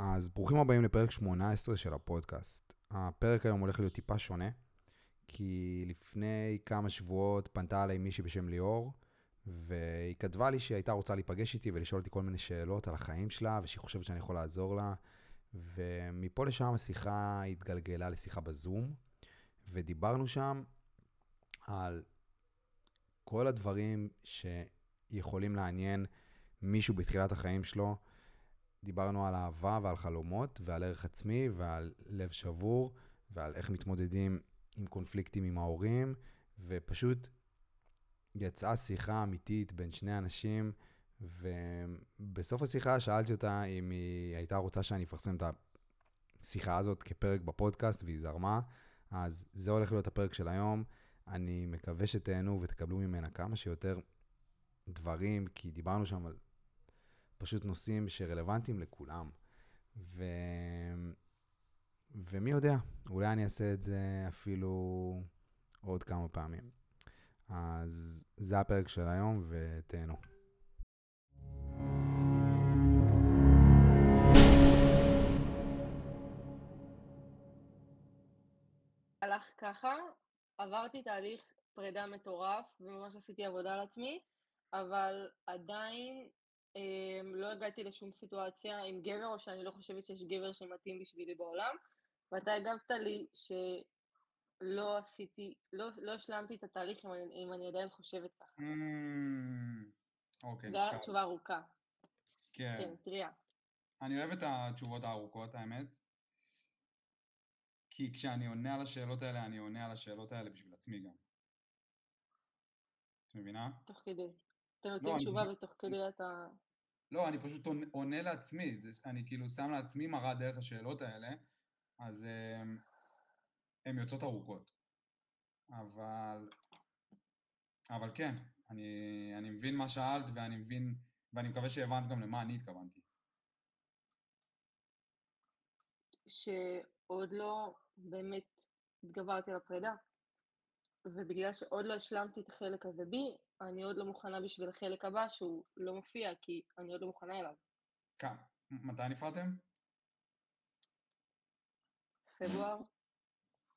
אז ברוכים הבאים לפרק 18 של הפודקאסט. הפרק היום הולך להיות טיפה שונה, כי לפני כמה שבועות פנתה עליי מישהי בשם ליאור, והיא כתבה לי שהיא הייתה רוצה להיפגש איתי ולשאול אותי כל מיני שאלות על החיים שלה, ושהיא חושבת שאני יכול לעזור לה. ומפה לשם השיחה התגלגלה לשיחה בזום, ודיברנו שם על כל הדברים שיכולים לעניין מישהו בתחילת החיים שלו. דיברנו על אהבה ועל חלומות ועל ערך עצמי ועל לב שבור ועל איך מתמודדים עם קונפליקטים עם ההורים, ופשוט יצאה שיחה אמיתית בין שני אנשים, ובסוף השיחה שאלתי אותה אם היא הייתה רוצה שאני אפרסם את השיחה הזאת כפרק בפודקאסט, והיא זרמה. אז זה הולך להיות הפרק של היום. אני מקווה שתהנו ותקבלו ממנה כמה שיותר דברים, כי דיברנו שם על פשוט נושאים שרלוונטיים לכולם. ו... ומי יודע, אולי אני אעשה את זה אפילו עוד כמה פעמים. אז זה הפרק של היום, ותהנו. הלך ככה, עברתי תהליך פרידה מטורף, וממש עשיתי עבודה על עצמי, אבל עדיין לא הגעתי לשום סיטואציה עם גבר, או שאני לא חושבת שיש גבר שמתאים בשבילי בעולם, ואתה הגבת לי שלא עשיתי, לא, לא השלמתי את התהליך אם אני, אם אני עדיין חושבת ככה. אוקיי, זו הייתה. תשובה ארוכה. כן. כן, טריה. אני אוהב את התשובות הארוכות, האמת. כי כשאני עונה על השאלות האלה, אני עונה על השאלות האלה בשביל עצמי גם. את מבינה? תוך כדי. אתה נותן לא, אני תשובה פשוט- ותוך כדי אתה... לא, אני פשוט עונה, לעצמי, זה, אני כאילו שם לעצמי מראה דרך השאלות האלה, אז הן הן יוצאות ארוכות. אבל, אבל כן, אני, אני מבין מה שאלת ואני מבין, ואני מקווה שהבנת גם למה אני התכוונתי. שעוד לא באמת התגברתי על הפרידה, ובגלל שעוד לא השלמתי את החלק הזה בי, אני עוד לא מוכנה בשביל החלק הבא שהוא לא מופיע, כי אני עוד לא מוכנה אליו. כמה? מתי נפרדתם? פברואר,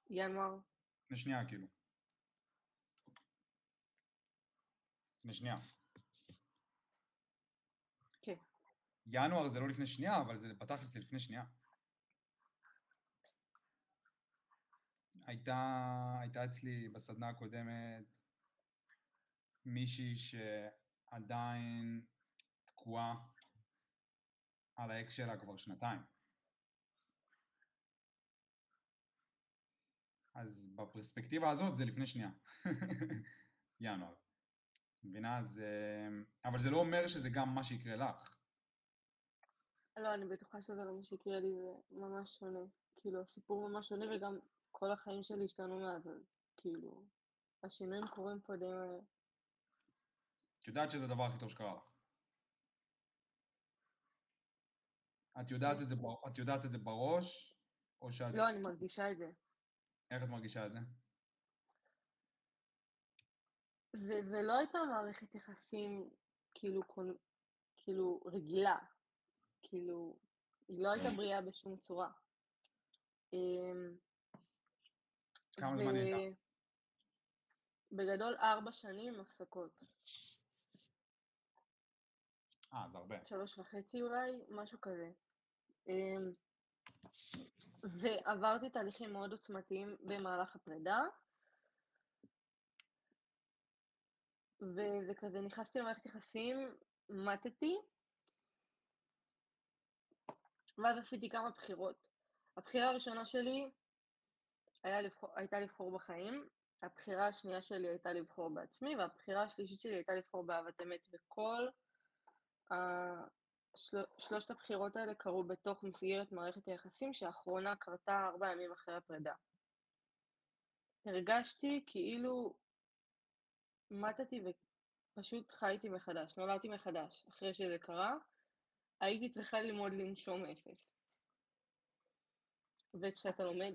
ינואר, לפני שנייה כאילו. לפני שנייה. כן. ינואר זה לא לפני שנייה, אבל זה בתכלס לפני שנייה. הייתה, הייתה אצלי בסדנה הקודמת מישהי שעדיין תקועה על האקס שלה כבר שנתיים. אז בפרספקטיבה הזאת זה לפני שנייה. ינואר. מבינה? אז... אה, אבל זה לא אומר שזה גם מה שיקרה לך. לא, אני בטוחה שזה לא מה שיקרה לי, זה ממש שונה. כאילו, הסיפור ממש שונה, וגם כל החיים שלי השתנו מאז, אז כאילו, השינויים קורים פה די מהר. את יודעת שזה הדבר הכי טוב שקרה לך. את יודעת את זה, את יודעת את זה בראש, או שאת... לא, אני מרגישה את זה. איך את מרגישה את זה? זה, זה לא הייתה מערכת יחסים כאילו. כאילו רגילה, כאילו, היא לא הייתה בריאה בשום צורה. כמה זמן הייתה? בגדול ארבע שנים עם הפסקות, אה, זה הרבה. שלוש וחצי אולי, משהו כזה. אמ, ועברתי תהליכים מאוד עוצמתיים במהלך הפרידה, וזה כזה, נכנסתי למערכת יחסים, מתתי, ואז עשיתי כמה בחירות. הבחירה הראשונה שלי לבחור, הייתה לבחור בחיים, הבחירה השנייה שלי הייתה לבחור בעצמי, והבחירה השלישית שלי הייתה לבחור באהבת אמת, וכל ה- של... שלושת הבחירות האלה קרו בתוך מסגרת מערכת היחסים, שהאחרונה קרתה ארבעה ימים אחרי הפרידה. הרגשתי כאילו מתתי ופשוט חייתי מחדש, נולדתי מחדש. אחרי שזה קרה, הייתי צריכה ללמוד לנשום אפס. וכשאתה לומד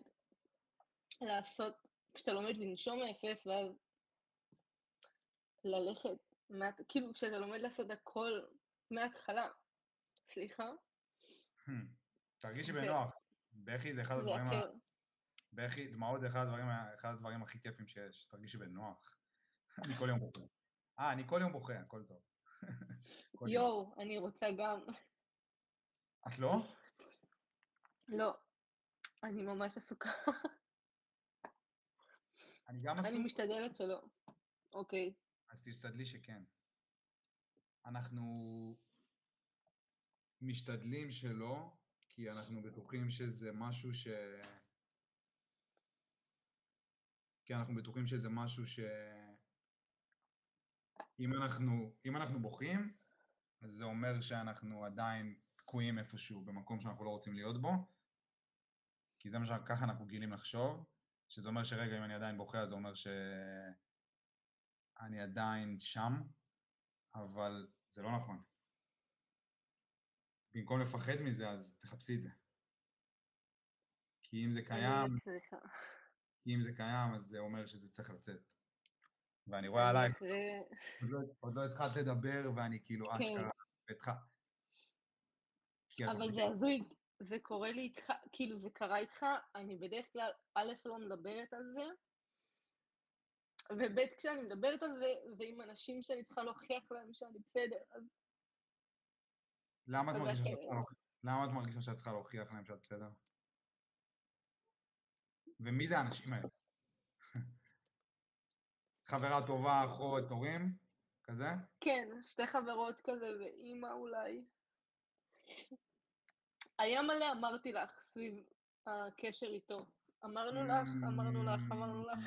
לעשות, כשאתה לומד לנשום אפס, ואז ללכת, מה, כאילו כשאתה לומד לעשות הכל מההתחלה, סליחה, Hmm. תרגישי בנוח. בכי זה אחד הדברים, ה-. בכי, דמעות זה אחד הדברים, ה- אחד הדברים הכי כיפים שיש, תרגישי בנוח. אני כל יום בוכה. אה, אני כל יום בוכה, הכל טוב. יואו, אני רוצה גם... את לא? לא, אני ממש עסוקה. אני גם אני עסוק, משתדלת שלא. אוקיי. אז תשתדלי שכן. אנחנו משתדלים שלא, כי אנחנו בטוחים שזה משהו ש... כי אנחנו בטוחים שזה משהו ש... אם אנחנו, אם אנחנו בוכים, אז זה אומר שאנחנו עדיין תקועים איפשהו במקום שאנחנו לא רוצים להיות בו, כי זה מה שככה אנחנו גילים לחשוב, שזה אומר שרגע, אם אני עדיין בוכה, אז זה אומר שאני עדיין שם, אבל זה לא נכון. במקום לפחד מזה, אז תחפשי את זה. כי אם זה קיים, צריכה. כי אם זה קיים, אז זה אומר שזה צריך לצאת. ואני רואה עלייך. עוד לא, עוד לא התחלת לדבר, ואני כאילו כן. אשכרה, התח... כי את אבל זה הזוי, זה קורה לי איתך, כאילו זה קרה איתך, אני בדרך כלל, א', לא מדברת על זה, וב', כשאני מדברת על זה, זה עם אנשים שאני צריכה להוכיח להם שאני בסדר, אז למה את מרגישה. שאת למה את מרגישה שאת צריכה להוכיח להם שאת בסדר? ומי זה האנשים האלה? חברה טובה, אחות, הורים? כזה? כן, שתי חברות כזה, ואימא אולי. היה מלא אמרתי לך סביב הקשר איתו. אמרנו לך, אמרנו לך, אמרנו לך.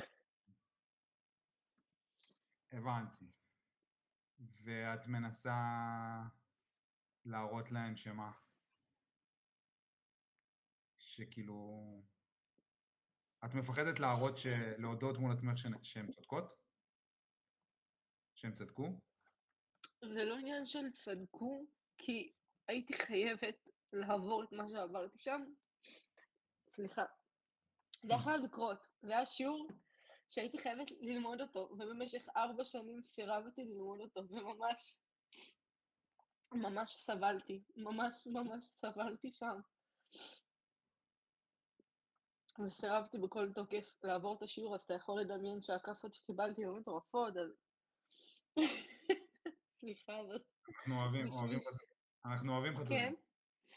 הבנתי. ואת מנסה להראות להם שמה? שכאילו... את מפחדת להראות, ש... להודות מול עצמך שהן- שהן צודקות? שהן צדקו? זה לא עניין של צדקו, כי הייתי חייבת לעבור את מה שעברתי שם. סליחה. זה היה חייב לקרות. זה היה שיעור שהייתי חייבת ללמוד אותו, ובמשך ארבע שנים סירבתי ללמוד אותו, וממש, ממש סבלתי. ממש ממש סבלתי שם. וסירבתי בכל תוקף לעבור את השיעור, אז אתה יכול לדמיין שהכאפות שקיבלתי היו מטורפות, אז... סליחה, אבל... אנחנו אוהבים, אוהבים. אנחנו אוהבים חתולים. כן?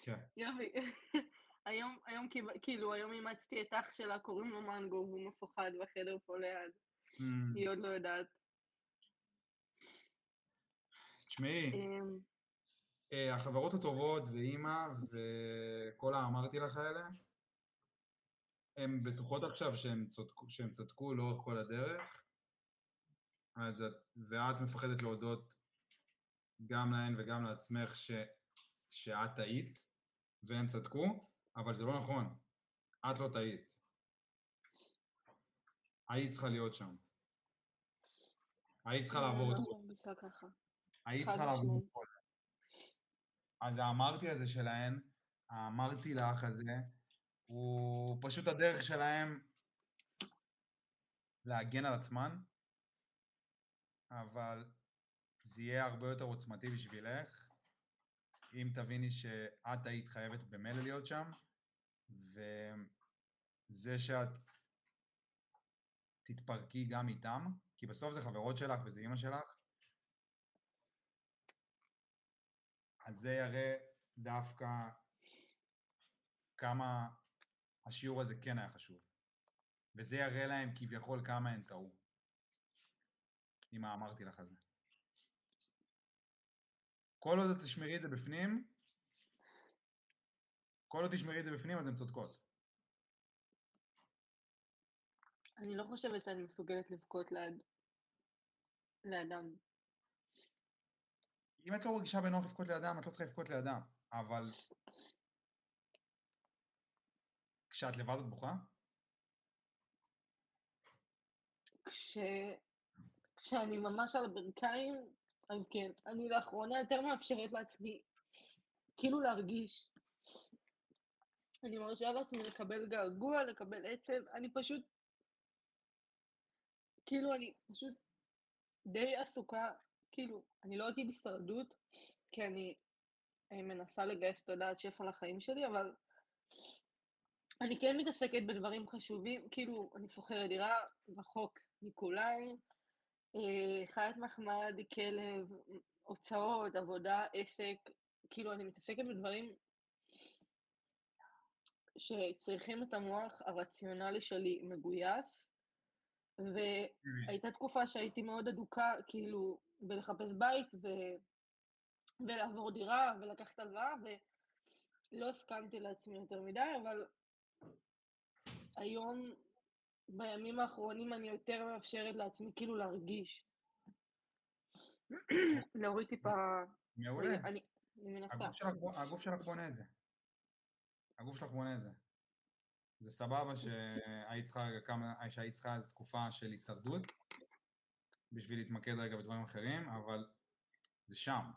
כן. יופי. היום, היום, כאילו, היום אימצתי את אח שלה, קוראים לו מנגו, והוא מפוחד בחדר פה ליד. אמ, היא עוד לא יודעת. תשמעי, אמ, אה, החברות הטובות ואימא וכל האמרתי לך האלה, הן בטוחות עכשיו שהן צדקו, שהן צדקו לאורך כל הדרך, אז את, ואת מפחדת להודות גם להן וגם לעצמך ש, שאת טעית והן צדקו, אבל זה לא נכון, את לא טעית. היית צריכה להיות שם. היית צריכה אני לעבור את כל מרגישה ככה. היית צריכה לעבור. את כל זה. אז האמרתי הזה שלהן, האמרתי לך הזה, הוא פשוט הדרך שלהם להגן על עצמן, אבל זה יהיה הרבה יותר עוצמתי בשבילך, אם תביני שאת היית חייבת במילא להיות שם, וזה שאת תתפרקי גם איתם, כי בסוף זה חברות שלך וזה אימא שלך, אז זה יראה דווקא כמה השיעור הזה כן היה חשוב. וזה יראה להם כביכול כמה הם טעו. אם אמרתי לך זה. כל עוד את תשמרי את זה בפנים, כל עוד תשמרי את זה בפנים אז הן צודקות. אני לא חושבת שאני מסוגלת לבכות ליד... לאדם. אם את לא מרגישה בנוח לבכות לידם, את לא צריכה לבכות לידם. אבל כשאת לבד את בוכה? כש... כשאני ממש על הברכיים, אז כן. אני לאחרונה יותר מאפשרת לעצמי כאילו להרגיש. אני מרשה לעצמי לקבל געגוע, לקבל עצב, אני פשוט... כאילו, אני פשוט די עסוקה, כאילו, אני לא אגיד הישרדות, כי אני, אני מנסה לגייס תודעת שפע לחיים שלי, אבל אני כן מתעסקת בדברים חשובים, כאילו, אני שוכרת דירה, רחוק מכולם, חיית מחמד, כלב, הוצאות, עבודה, עסק, כאילו, אני מתעסקת בדברים שצריכים את המוח הרציונלי שלי מגויס, והייתה תקופה שהייתי מאוד אדוקה, כאילו, בלחפש בית ו... ולעבור דירה ולקחת הלוואה, ולא הסכמתי לעצמי יותר מדי, אבל היום, בימים האחרונים, אני יותר מאפשרת לעצמי כאילו להרגיש. להוריד טיפה... מעולה. אני, מנסה. הגוף שלך, בונה את זה. הגוף שלך בונה את זה. זה סבבה שהיית צריכה רגע כמה, שהיית צריכה איזו תקופה של הישרדות, בשביל להתמקד רגע בדברים אחרים, אבל זה שם.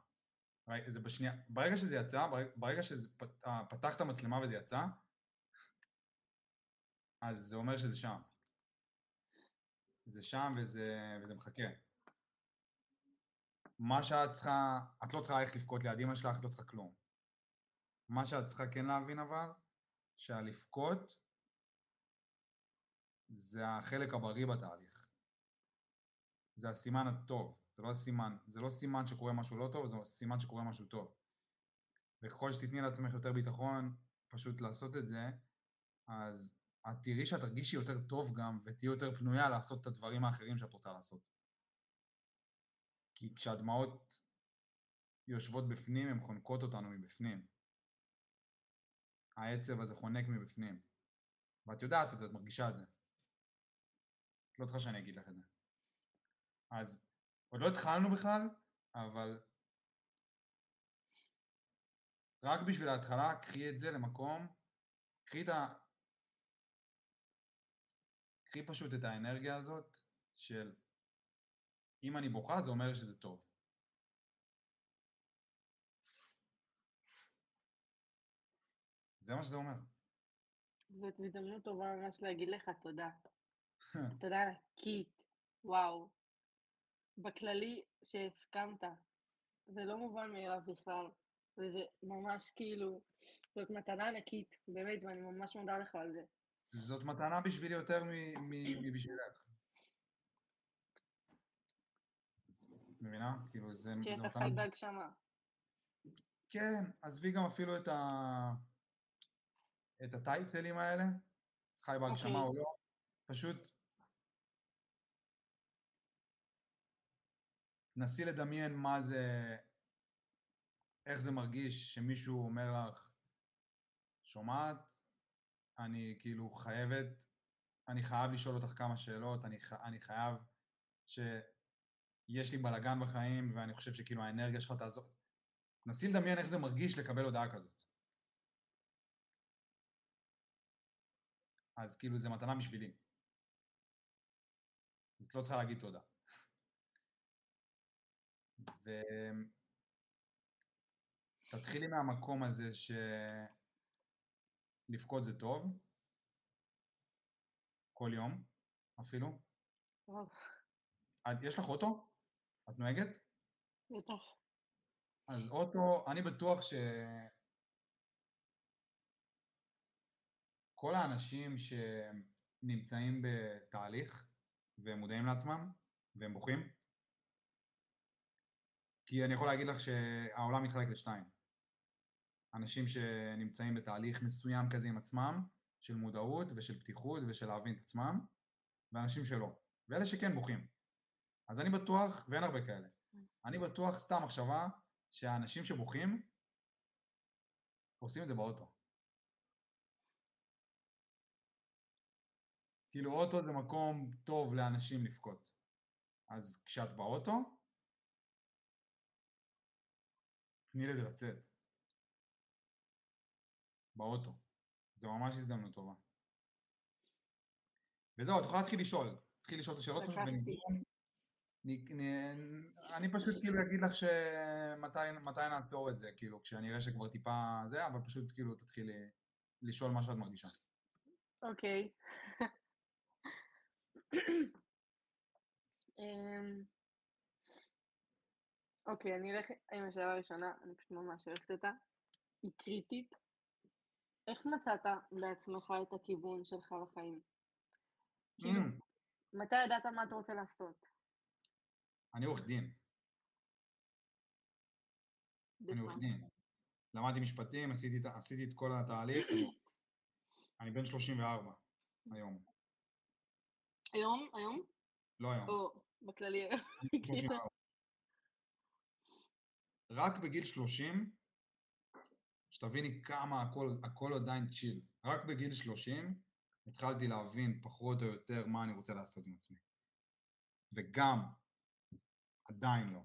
זה בשנייה, ברגע שזה יצא, ברגע, ברגע שפתחת מצלמה וזה יצא, אז זה אומר שזה שם. זה שם וזה, וזה מחכה. מה שאת צריכה, את לא צריכה ללכת לבכות ליד אמא שלך, את לא צריכה כלום. מה שאת צריכה כן להבין אבל, שהלבכות זה החלק הבריא בתהליך. זה הסימן הטוב, זה לא הסימן, זה לא סימן שקורה משהו לא טוב, זה סימן שקורה משהו טוב. וככל שתתני לעצמך יותר ביטחון פשוט לעשות את זה, אז את תראי שאת תרגישי יותר טוב גם, ותהיי יותר פנויה לעשות את הדברים האחרים שאת רוצה לעשות. כי כשהדמעות יושבות בפנים, הן חונקות אותנו מבפנים. העצב הזה חונק מבפנים. ואת יודעת את זה, את מרגישה את זה. את לא צריכה שאני אגיד לך את זה. אז עוד לא התחלנו בכלל, אבל רק בשביל ההתחלה, קחי את זה למקום, קחי את ה... קחי פשוט את האנרגיה הזאת של אם אני בוכה זה אומר שזה טוב. זה מה שזה אומר. זאת הזדמנות טובה ממש להגיד לך תודה. תודה ענקית, וואו. בכללי שהסכמת, זה לא מובן מאליו בכלל, וזה ממש כאילו, זאת מתנה ענקית, באמת, ואני ממש מודה לך על זה. זאת מתנה בשבילי יותר מבשבילך. מבינה? כאילו זה... אתה מתנה- חי בהגשמה. כן, עזבי גם אפילו את ה... את הטייטלים האלה, חי בהגשמה אוקיי. או לא, פשוט נסי לדמיין מה זה, איך זה מרגיש שמישהו אומר לך, שומעת, אני כאילו חייבת, אני חייב לשאול אותך כמה שאלות, אני, ח... אני חייב שיש לי בלאגן בחיים ואני חושב שכאילו האנרגיה שלך תעזור. נסי לדמיין איך זה מרגיש לקבל הודעה כזאת. אז כאילו זה מתנה בשבילי. אז את לא צריכה להגיד תודה. ותתחילי מהמקום הזה שלבכות זה טוב, כל יום אפילו. וואו, את, יש לך אוטו? את נוהגת? בטח. אז אוטו, אני בטוח ש... כל האנשים שנמצאים בתהליך והם מודעים לעצמם והם בוכים, כי אני יכול להגיד לך שהעולם מתחלק לשתיים. אנשים שנמצאים בתהליך מסוים כזה עם עצמם, של מודעות ושל פתיחות ושל להבין את עצמם, ואנשים שלא. ואלה שכן בוכים. אז אני בטוח, ואין הרבה כאלה, אני בטוח, סתם מחשבה, שהאנשים שבוכים עושים את זה באוטו. כאילו אוטו זה מקום טוב לאנשים לבכות. אז כשאת באוטו, תני לזה לצאת. באוטו. זה ממש הזדמנות טובה. וזהו, את יכולה להתחיל לשאול. תתחיל לשאול את השאלות פשוט. אני, פשוט כאילו אגיד לך שמתי מתי נעצור את זה, כאילו, כשאני אראה שכבר טיפה זה, אבל פשוט כאילו תתחילי לשאול מה שאת מרגישה. אוקיי. אמ, אוקיי, אני אלך עם השאלה הראשונה, אני פשוט ממש אוהבת אותה. היא קריטית. איך מצאת בעצמך את הכיוון שלך לחיים? כאילו, Mm, מתי ידעת מה אתה רוצה לעשות? אני עורך דין, אני עורך. דין. למדתי משפטים, עשיתי, עשיתי את כל התהליך, אני בן 34 היום, היום? היום? לא היום, או בכללי היום? אני בן 34. רק בגיל 30, שתביני כמה הכל, הכל עדיין צ'יל, רק בגיל 30 התחלתי להבין פחות או יותר מה אני רוצה לעשות עם עצמי. וגם, עדיין לא.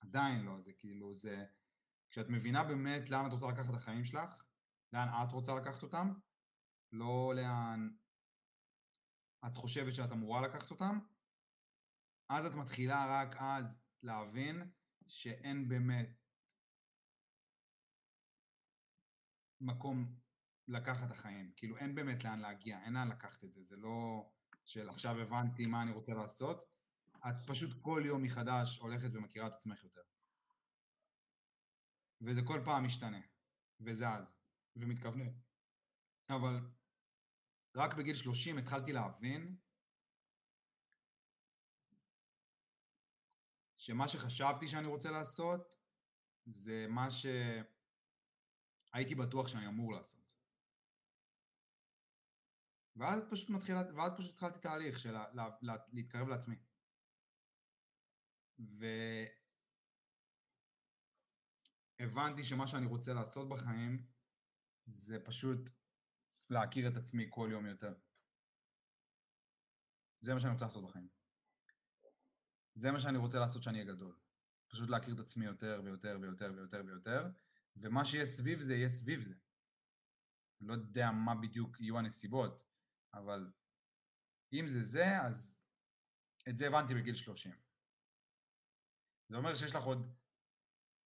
עדיין לא, זה כאילו, זה... כשאת מבינה באמת לאן את רוצה לקחת את החיים שלך, לאן את רוצה לקחת אותם, לא לאן את חושבת שאת אמורה לקחת אותם, אז את מתחילה רק אז להבין שאין באמת מקום לקחת החיים. כאילו, אין באמת לאן להגיע, אין לאן לקחת את זה. זה לא של עכשיו הבנתי מה אני רוצה לעשות, את פשוט כל יום מחדש הולכת ומכירה את עצמך יותר. וזה כל פעם משתנה, וזז, ומתכוונה. אבל רק בגיל 30 התחלתי להבין שמה שחשבתי שאני רוצה לעשות, זה מה שהייתי בטוח שאני אמור לעשות. ואז פשוט מתחילה, ואז פשוט התחלתי תהליך של לה, לה, לה, להתקרב לעצמי. והבנתי שמה שאני רוצה לעשות בחיים זה פשוט להכיר את עצמי כל יום יותר. זה מה שאני רוצה לעשות בחיים. זה מה שאני רוצה לעשות שאני אהיה גדול. פשוט להכיר את עצמי יותר ויותר ויותר ויותר ויותר, ומה שיהיה סביב זה, יהיה סביב זה. לא יודע מה בדיוק יהיו הנסיבות, אבל אם זה זה, אז את זה הבנתי בגיל 30. זה אומר שיש לך עוד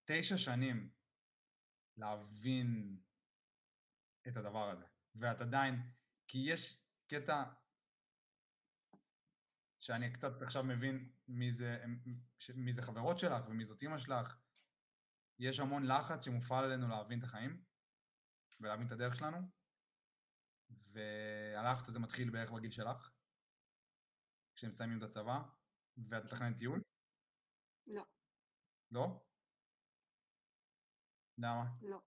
תשע שנים להבין את הדבר הזה, ואת עדיין, כי יש קטע שאני קצת עכשיו מבין מי זה, מי זה חברות שלך ומי זאת אימא שלך. יש המון לחץ שמופעל עלינו להבין את החיים ולהבין את הדרך שלנו, והלחץ הזה מתחיל בערך בגיל שלך, כשהם מסיימים את הצבא, ואת מתכננת טיול? לא, לא? למה? לא.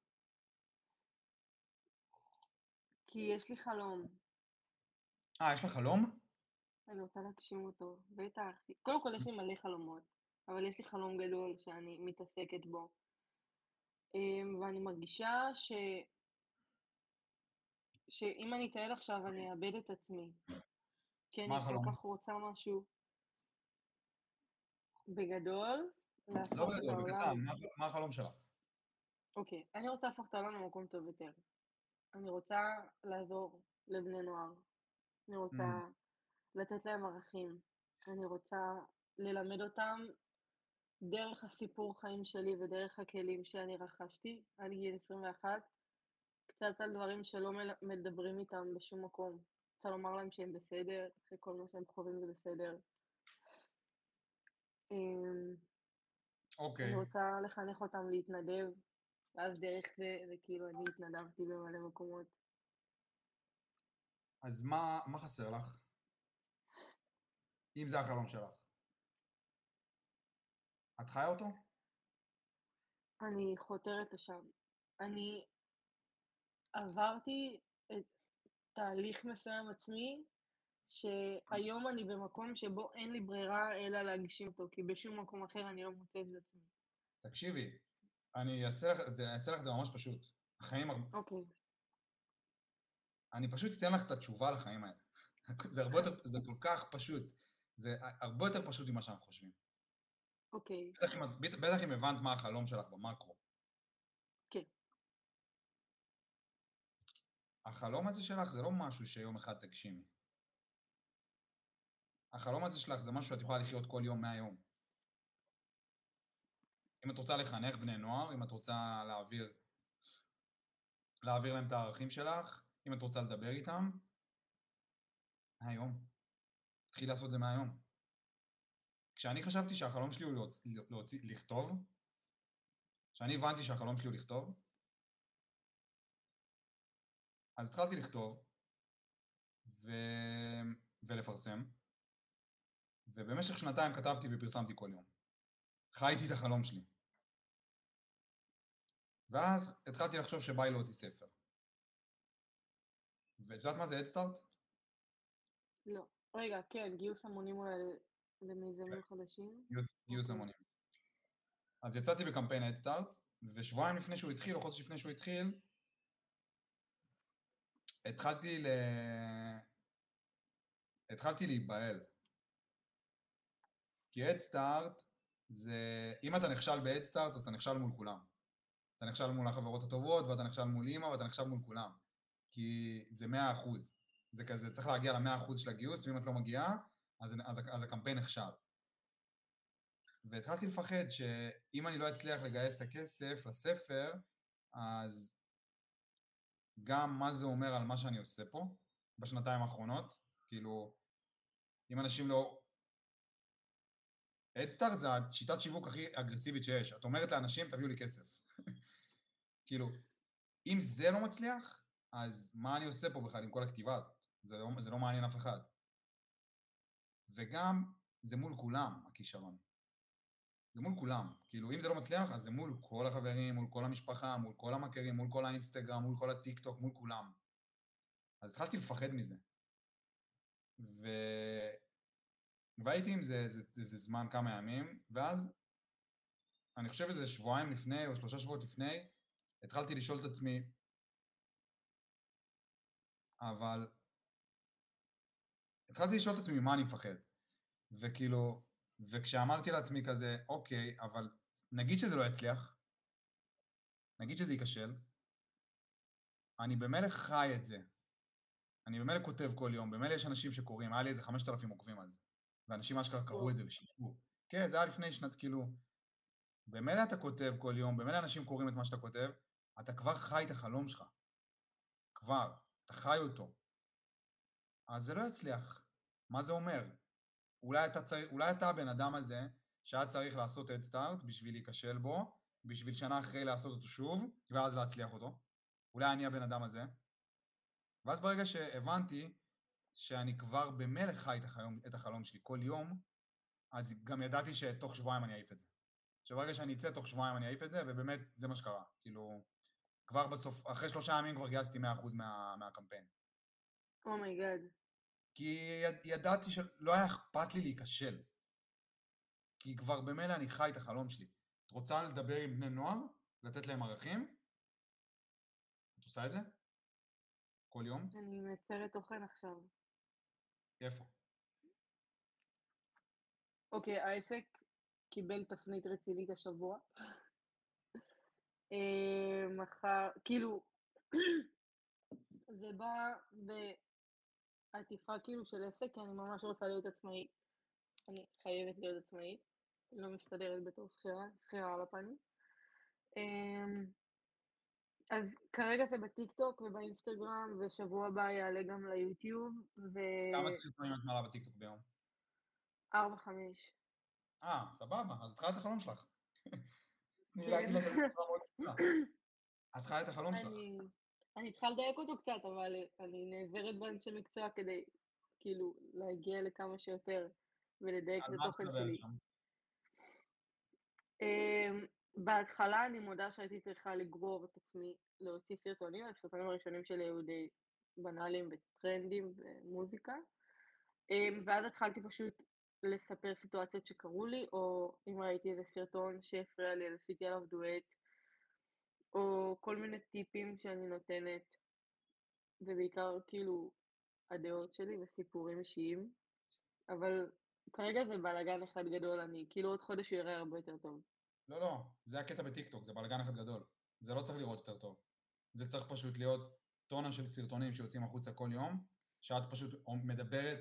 כי יש לי חלום, אה, יש לך חלום? אני רוצה להגשים אותו, בטח. קודם כל יש לי מלא חלומות, אבל יש לי חלום גדול שאני מתעסקת בו. אמ, ואני מרגישה ש... שאם אני אטייל עכשיו אני אאבד את עצמי. כי אני כל? כך רוצה משהו בגדול, לא בגדול. בקטן, מה- מה החלום שלך? אוקיי, אני רוצה להפוך את העולם למקום טוב יותר. אני רוצה לעזור לבני נוער. אני רוצה Mm. לתת להם ערכים. אני רוצה ללמד אותם דרך הסיפור חיים שלי ודרך הכלים שאני רכשתי עד גיל 21, קצת על דברים שלא מדברים איתם בשום מקום. רוצה לומר להם שהם בסדר, אחרי כל מה שהם חווים זה בסדר. אמ, אוקיי, אני רוצה לחנך אותם להתנדב, ואז דרך זה, זה כאילו אני התנדבתי במלא מקומות. אז מה, מה חסר לך? אם זה החלום שלך. את חיה אותו? אני חותרת לשם. אני עברתי את תהליך מסוים עצמי, שהיום אני במקום שבו אין לי ברירה אלא להגשים אותו, כי בשום מקום אחר אני לא מוצאת את עצמי. תקשיבי, אני אעשה לך את זה, אני אעשה לך את זה ממש פשוט. החיים, הר- אוקיי, אני פשוט אתן לך את התשובה לחיים האלה. זה הרבה יותר, זה כל כך פשוט. זה הרבה יותר פשוט ממה שאנחנו חושבים. אוקיי, בטח אם, בטח אם הבנת מה החלום שלך במקרו. כן. החלום הזה שלך זה לא משהו שיום אחד תגשימי. החלום הזה שלך זה משהו שאת יכולה לחיות כל יום מהיום. אם את רוצה לחנך בני נוער, אם את רוצה להעביר, להעביר להם את הערכים שלך, אם את רוצה לדבר איתם, מהיום. תתחיל לעשות את זה מהיום. כשאני חשבתי שהחלום שלי הוא להוציא, להוציא, לכתוב, כשאני הבנתי שהחלום שלי הוא לכתוב, אז התחלתי לכתוב ו... ולפרסם, ובמשך שנתיים כתבתי ופרסמתי כל יום. חייתי את החלום שלי. ואז התחלתי לחשוב שבא לי להוציא ספר. ואת יודעת מה זה אדסטארט? לא. רגע, כן, גיוס המונים אולי למיזמים חדשים. גיוס, אוקיי. המונים. אז יצאתי בקמפיין אדסטארט, ושבועיים לפני שהוא התחיל, או חודש לפני שהוא התחיל, התחלתי ל... התחלתי להיבהל. כי אדסטארט זה... אם אתה נכשל באדסטארט, אז אתה נכשל מול כולם. אתה נכשל מול החברות הטובות, ואתה נכשל מול אימא, ואתה נכשל מול כולם. כי זה 100%. זה כזה, צריך להגיע ל-100% של הגיוס, ואם את לא מגיעה, אז, אז, אז הקמפיין נכשל. והתחלתי לפחד שאם אני לא אצליח לגייס את הכסף לספר, אז גם מה זה אומר על מה שאני עושה פה בשנתיים האחרונות, כאילו, אם אנשים לא... אדסטארט זה השיטת שיווק הכי אגרסיבית שיש. את אומרת לאנשים, תביאו לי כסף. כאילו, אם זה לא מצליח, אז מה אני עושה פה בכלל עם כל הכתיבה הזאת? זה לא, זה לא מעניין אף אחד. וגם, זה מול כולם, הכישרון. זה מול כולם. כאילו, אם זה לא מצליח, אז זה מול כל החברים, מול כל המשפחה, מול כל המכרים, מול כל האינסטגרם, מול כל הטיק טוק, מול כולם. אז התחלתי לפחד מזה. ו... והייתי עם זה איזה, זמן, כמה ימים, ואז, אני חושב איזה שבועיים לפני, או שלושה שבועות לפני, התחלתי לשאול את עצמי, אבל... התחלתי לשאול את עצמי ממה אני מפחד. וכאילו, וכשאמרתי לעצמי כזה, אוקיי, אבל נגיד שזה לא יצליח, נגיד שזה ייכשל, אני במילא חי את זה. אני במילא כותב כל יום, במילא יש אנשים שקוראים, היה לי איזה 5,000 עוקבים על זה. ואנשים אשכרה קראו את זה ושיתפו. כן, זה היה לפני שנת, כאילו... במילא אתה כותב כל יום, במילא אנשים קוראים את מה שאתה כותב, אתה כבר חי את החלום שלך. כבר. אתה חי אותו. אז זה לא יצליח. מה זה אומר? אולי אתה, צר... אולי אתה הבן אדם הזה שהיה צריך לעשות Head Start בשביל להיכשל בו, בשביל שנה אחרי לעשות אותו שוב, ואז להצליח אותו. אולי אני הבן אדם הזה. ואז ברגע שהבנתי שאני כבר במלך חי את החלום, את החלום שלי כל יום, אז גם ידעתי שתוך שבועיים אני אעיף את זה. שברגע שאני אצא תוך שבועיים אני אעיף את זה, ובאמת זה מה שקרה. כאילו, כבר בסוף, אחרי שלושה ימים כבר גייסתי 100% מה, מהקמפיין. Oh my God. Oh כי יד, ידעתי שלא היה אכפת לי להיכשל. כי כבר במילא אני חי את החלום שלי. את רוצה לדבר עם בני נוער? לתת להם ערכים? את עושה את זה? כל יום? אני מייצרת תוכן עכשיו. איפה? אוקיי, העסק קיבל תפנית רצינית השבוע. אה, מחר, כאילו, זה בא בעטיפה כאילו של עסק, כי אני ממש רוצה להיות עצמאית. אני חייבת להיות עצמאית, לא מסתדרת בתור שכירה, שכירה על הפנים. אמ, אז כרגע זה בטיקטוק ובאינסטגרם, ושבוע הבא יעלה גם ליוטיוב, ו... כמה סרטונים את מעלה בטיקטוק ביום? ארבע, חמש. אה, סבבה, אז את חיה את החלום שלך. תני. להגיד לך בצורה מאוד פשוטה. את חיה את החלום שלך. אני, צריכה לדייק אותו קצת, אבל אני נעזרת באנשי מקצוע כדי כאילו להגיע לכמה שיותר ולדייק את התוכן שלי. אמ, בהתחלה אני מודה שהייתי צריכה לגרור את עצמי להוציא סרטונים, הסרטונים הראשונים שלי היו די בנאליים וטרנדים ומוזיקה, אמ, ואז התחלתי פשוט לספר סיטואציות שקרו לי, או אם ראיתי איזה סרטון שהפריע לי, אז עשיתי עליו דואט, או כל מיני טיפים שאני נותנת, ובעיקר כאילו הדעות שלי וסיפורים אישיים, אבל כרגע זה בלאגן אחד גדול, אני כאילו עוד חודש הוא יראה הרבה יותר טוב. לא, לא, זה הקטע בטיקטוק, זה בלאגן אחד גדול. זה לא צריך לראות יותר טוב. זה צריך פשוט להיות טונה של סרטונים שיוצאים החוצה כל יום, שאת פשוט מדברת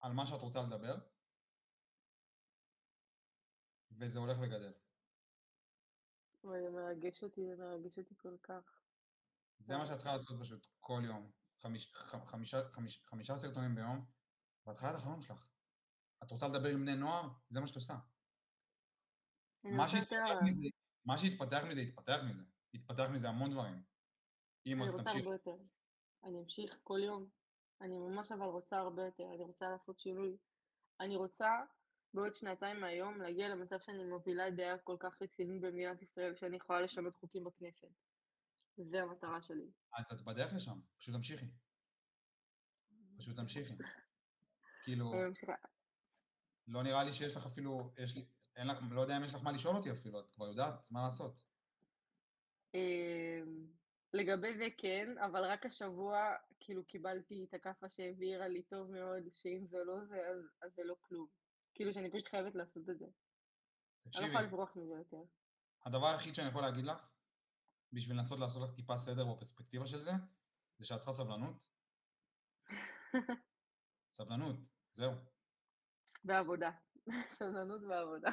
על מה שאת רוצה לדבר, וזה הולך וגדל. אבל זה מרגש אותי, זה מרגש אותי כל כך. זה מה שאת צריכה לעשות פשוט כל יום. חמיש, חמישה, חמיש, חמישה סרטונים ביום, ואת חיה את החלום שלך. את רוצה לדבר עם בני נוער? זה מה שאת עושה. מה. שהתפתח מזה, מה שהתפתח מזה, התפתח מזה. התפתח מזה המון דברים. אם רק רוצה תמשיך. אני אמשיך כל יום. אני ממש אבל רוצה הרבה יותר. אני רוצה לעשות שינוי. אני רוצה בעוד שנתיים מהיום להגיע למצב שאני מובילה דעה כל כך רצינית במדינת ישראל שאני יכולה לשנות חוקים בכנסת. זה המטרה שלי. אז את בדרך לשם, פשוט תמשיכי. פשוט תמשיכי. כאילו. לא נראה לי שיש לך אפילו, יש לי, אין לך, לא יודע אם יש לך מה לשאול אותי אפילו, את כבר יודעת מה לעשות. אמ, לגבי זה כן, אבל רק השבוע כאילו קיבלתי את הכאפה שהבהירה לי טוב מאוד שאם זה לא זה, אז, אז זה לא כלום. כאילו שאני פשוט חייבת לעשות את זה. אני לא תקשיבי, יכולה לברוח מזה יותר. הדבר היחיד שאני יכול להגיד לך, בשביל לנסות לעשות לך טיפה סדר בפרספקטיבה של זה, זה שאת צריכה סבלנות. סבלנות, זהו. בעבודה. סבלנות בעבודה.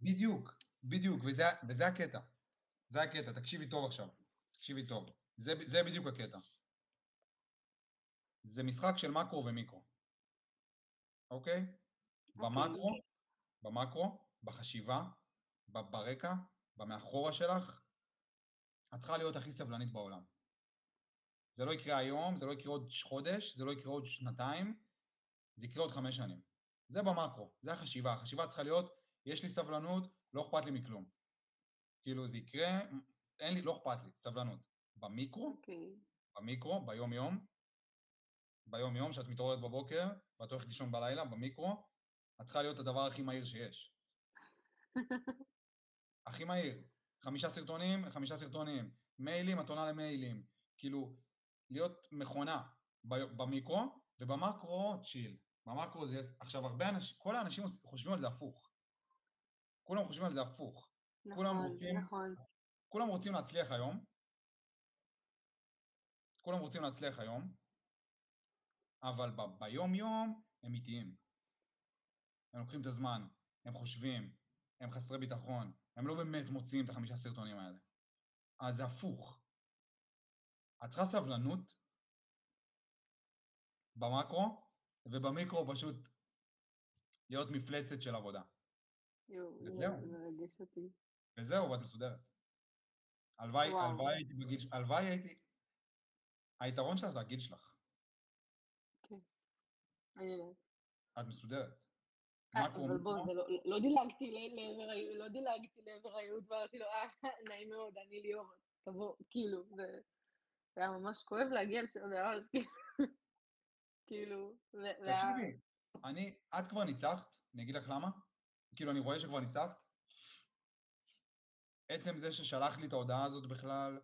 בדיוק, בדיוק, וזה, וזה הקטע. זה הקטע, תקשיבי טוב עכשיו. תקשיבי טוב. זה, זה בדיוק הקטע. זה משחק של מקרו ומיקרו. אוקיי? במקרו, במקרו, בחשיבה, ברקע, במאחורה שלך, את צריכה להיות הכי סבלנית בעולם. זה לא יקרה היום, זה לא יקרה עוד חודש, זה לא יקרה עוד שנתיים, זה יקרה עוד חמש שנים. זה במקרו, זה החשיבה. החשיבה צריכה להיות, יש לי סבלנות, לא אכפת לי מכלום. כאילו זה יקרה, אין לי, לא אכפת לי, סבלנות. במיקרו, אוקיי. במיקרו, ביום-יום, ביום-יום, שאת מתעוררת בבוקר ואת הולכת לישון בלילה, במיקרו, את צריכה להיות הדבר הכי מהיר שיש. הכי מהיר. חמישה סרטונים, חמישה סרטונים. מיילים, את עונה למיילים. כאילו, להיות מכונה במיקרו, ובמקרו, צ'יל. במקרו זה... עכשיו, הרבה אנשים, כל האנשים חושבים על זה הפוך. כולם חושבים על זה הפוך. כולם נכון, רוצים- נכון. כולם רוצים להצליח היום. כולם רוצים להצליח היום, אבל ב- ביום-יום הם איטיים. הם לוקחים את הזמן, הם חושבים, הם חסרי ביטחון, הם לא באמת מוציאים את החמישה סרטונים האלה. אז זה הפוך. את צריכה סבלנות במקרו, ובמיקרו פשוט להיות מפלצת של עבודה. יואו, וזהו. זה מרגש אותי. וזהו, ואת מסודרת. הלוואי. הלוואי הייתי בגיל, הלוואי הייתי... היתרון שלך זה הגיל שלך, אני יודעת. את מסודרת. אבל בוא, לא- לא דילגתי לעבר לא דילגתי לעבר הייעוד ואמרתי לו, אה, נעים מאוד, אני ליאור, תבוא, כאילו, זה היה ממש כואב להגיע לשם, זה היה ממש כאילו, כאילו, זה היה, תקשיבי, אני, את כבר ניצחת, אני אגיד לך למה. כאילו, אני רואה שכבר ניצחת. עצם זה ששלחת לי את ההודעה הזאת בכלל,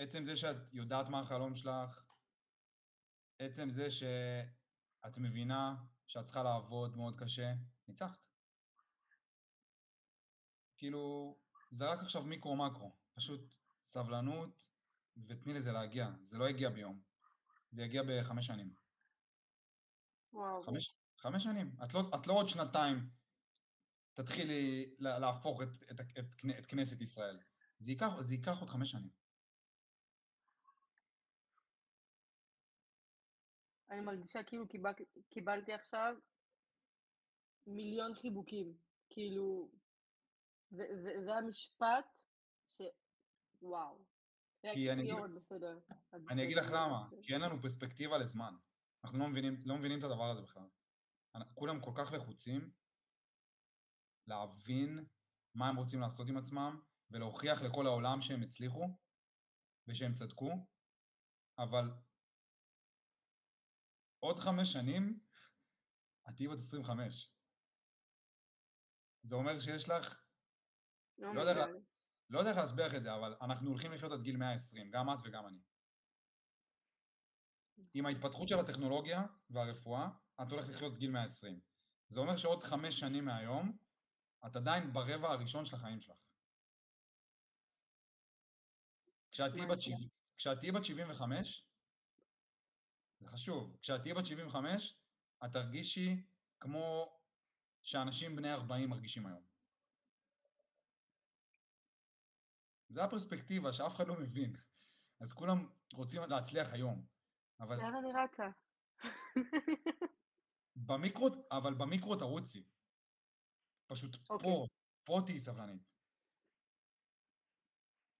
עצם זה שאת יודעת מה החלום שלך, עצם זה שאת מבינה שאת צריכה לעבוד מאוד קשה, ניצחת. כאילו, זה רק עכשיו מיקרו-מקרו. פשוט סבלנות, ותני לזה להגיע. זה לא יגיע ביום. זה יגיע בחמש שנים. וואו, חמש, חמש שנים. את לא, את לא עוד שנתיים תתחילי לה- להפוך את, את, את, את כנסת ישראל. זה ייקח, זה ייקח עוד חמש שנים. אני מרגישה כאילו קיבל, קיבלתי עכשיו מיליון חיבוקים, כאילו, זה, זה, זה המשפט ש... וואו. כי אני אגיד- בסדר. אני אגיד לך למה. כי אין לנו פרספקטיבה לזמן. אנחנו לא מבינים, לא מבינים את הדבר הזה בכלל. כולם כל כך לחוצים להבין מה הם רוצים לעשות עם עצמם, ולהוכיח לכל העולם שהם הצליחו, ושהם צדקו, אבל עוד חמש שנים, את תהיי בת 25. זה אומר שיש לך, לא לא יודע. לא יודע איך להסביר לך את זה, אבל אנחנו הולכים לחיות עד גיל 120, גם את וגם אני. עם ההתפתחות של הטכנולוגיה והרפואה, את הולכת לחיות עד גיל 120. זה אומר שעוד חמש שנים מהיום, את עדיין ברבע הראשון של החיים שלך. כשאת תהיי מה בת זה? 70 כשאת תהיי בת 75, זה חשוב, כשאת תהיי בת 75, את תרגישי כמו שאנשים בני 40 מרגישים היום. זה הפרספקטיבה שאף אחד לא מבין. אז כולם רוצים להצליח היום, אבל לאן אני רצה? במיקרו, אבל במיקרו תרוצי. פשוט אוקיי. פה, פה תהיי סבלנית.